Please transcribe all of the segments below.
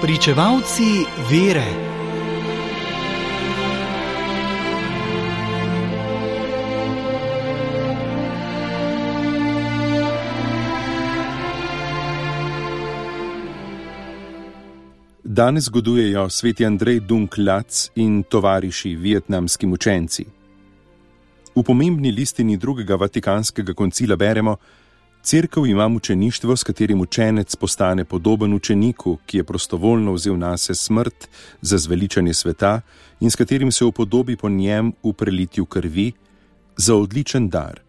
Pričevalci vere. Danes zgodujejo sveti Andrej Dunklac in tovariši vietnamski mučenci. V pomembni listini drugega vatikanskega koncila beremo, Cerkev ima učeništvo, s katerim učenec postane podoben učeniku, ki je prostovoljno vzel na sebe smrt za zveličanje sveta in s katerim se upodobi po njem v prelitju krvi, za odličen dar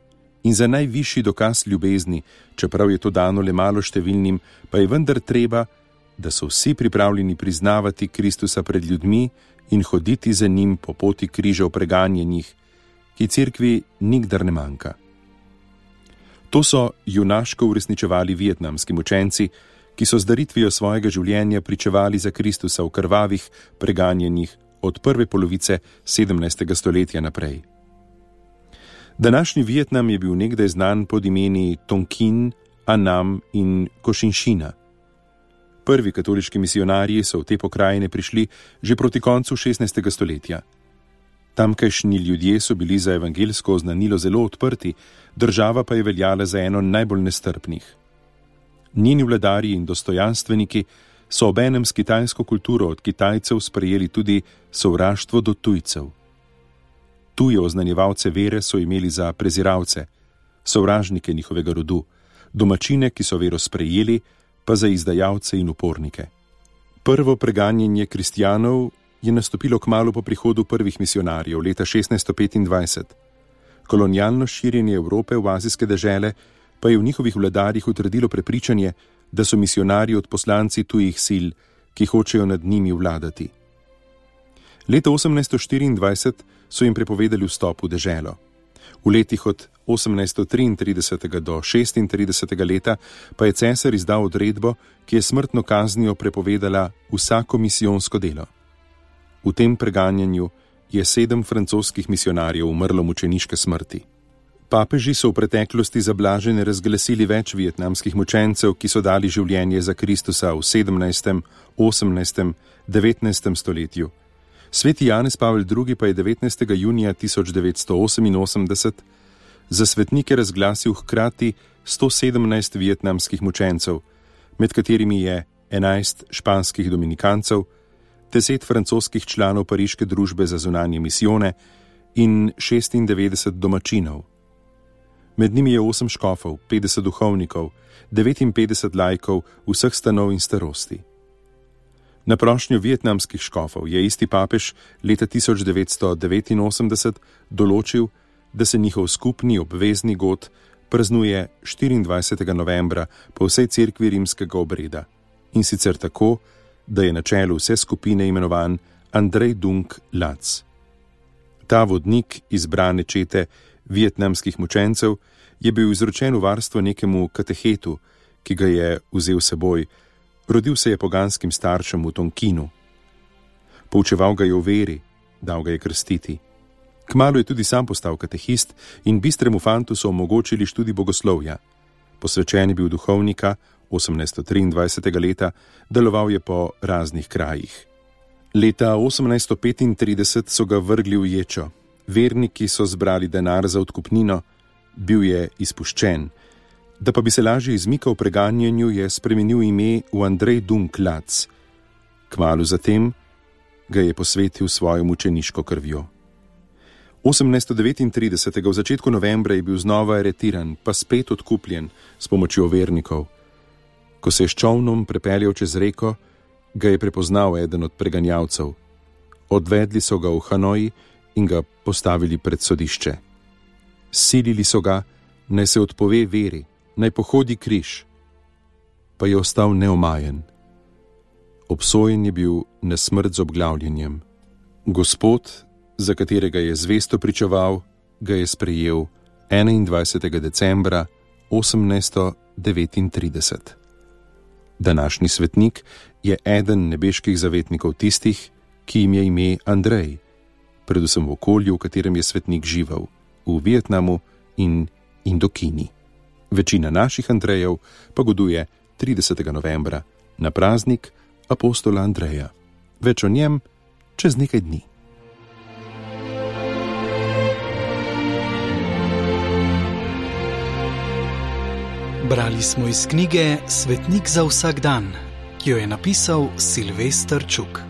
in za najvišji dokaz ljubezni, čeprav je to dano le malo številnim, pa je vendar treba, da so vsi pripravljeni priznavati Kristusa pred ljudmi in hoditi za njim po poti križev preganjenih, ki cerkvi nikdar ne manjka. To so junaško uresničevali vietnamski učenci, ki so z daritvijo svojega življenja pričevali za Kristusa v krvavih preganjenih od prve polovice 17. stoletja naprej. Današnji Vietnam je bil nekdaj znan pod imeni Tonkin, Anam in Košinšina. Prvi katoliški misionarji so v te pokrajine prišli že proti koncu 16. stoletja. Tamkajšnji ljudje so bili za evangelsko oznanilo zelo odprti, država pa je veljala za eno najbolj nestrpnih. Njeni vladarji in dostojanstveniki so obenem s kitajsko kulturo od Kitajcev sprejeli tudi sovraštvo do tujcev. Tuje oznanjevalce vere so imeli za preziralce, sovražnike njihovega rodu, domačine, ki so vero sprejeli, pa za izdajalce in upornike. Prvo preganjanje kristijanov je nastopilo kmalo po prihodu prvih misionarjev leta 1625. Kolonialno širjenje Evrope v azijske dežele pa je v njihovih vladarjih utrdilo prepričanje, da so misionarji od poslanci tujih sil, ki hočejo nad njimi vladati. Leta 1824 so jim prepovedali vstop v deželo. V letih od 1833 do 36 leta pa je cesar izdal odredbo, ki je smrtno kaznijo prepovedala vsako misijonsko delo. V tem preganjanju je sedem francoskih misionarjev umrlo mučeniške smrti. Papeži so v preteklosti za blažene razglasili več vietnamskih mučencev, ki so dali življenje za Kristusa v 17., 18., 19. stoletju. Sveti Janez Pavel II. pa je 19. junija 1988 za svetnike razglasil hkrati 117 vietnamskih mučencev, med katerimi je 11 španskih dominikancev, deset francoskih članov Pariške družbe za zunanje misijone in 96 domačinov. Med njimi je 8 škofov, 50 duhovnikov, 59 lajkov vseh stanov in starosti. Na prošnjo vietnamskih škofov je isti papež leta 1989 določil, da se njihov skupni obvezni god praznuje 24. novembra po vsej cerkvi rimskega obreda in sicer tako, da je na čelu vse skupine imenovan Andrej Dung Lac. Ta vodnik izbrane čete vietnamskih mučencev je bil izročen v varstvo nekemu katehetu, ki ga je vzel seboj, rodil se je poganskim staršem v Tonkinu. Poučeval ga je v veri, dal ga je krstiti. Kmalo je tudi sam postal katehist in bistremu fantu so omogočili študij bogoslovja. Posvečen je bil duhovnika, 1823. leta, deloval je po raznih krajih. Leta 1835 so ga vrgli v ječo, verniki so zbrali denar za odkupnino, bil je izpuščen. Da pa bi se lažje izmikal preganjanju, je spremenil ime v Andrej Dunklac. Kmalu zatem ga je posvetil svojo mučeniško krvjo. 1839. v začetku novembra je bil znova aretiran, pa spet odkupljen s pomočjo vernikov. Ko se je s čovnom prepeljal čez reko, ga je prepoznal eden od preganjavcev. Odvedli so ga v Hanoji in ga postavili pred sodišče. Silili so ga, naj se odpove veri, naj pohodi križ, pa je ostal neomajen. Obsojen je bil na smrt z obglavljanjem. Gospod, za katerega je zvesto pričeval, ga je sprejel 21. decembra 1839. Današnji svetnik je eden nebeških zavetnikov tistih, ki jim je ime Andrej, predvsem v okolju, v katerem je svetnik živel, v Vietnamu in Indokini. Večina naših Andrejev pa goduje 30. novembra na praznik apostola Andreja. Več o njem čez nekaj dni. Brali smo iz knjige Svetnik za vsak dan, ki jo je napisal Silvestr Čuk.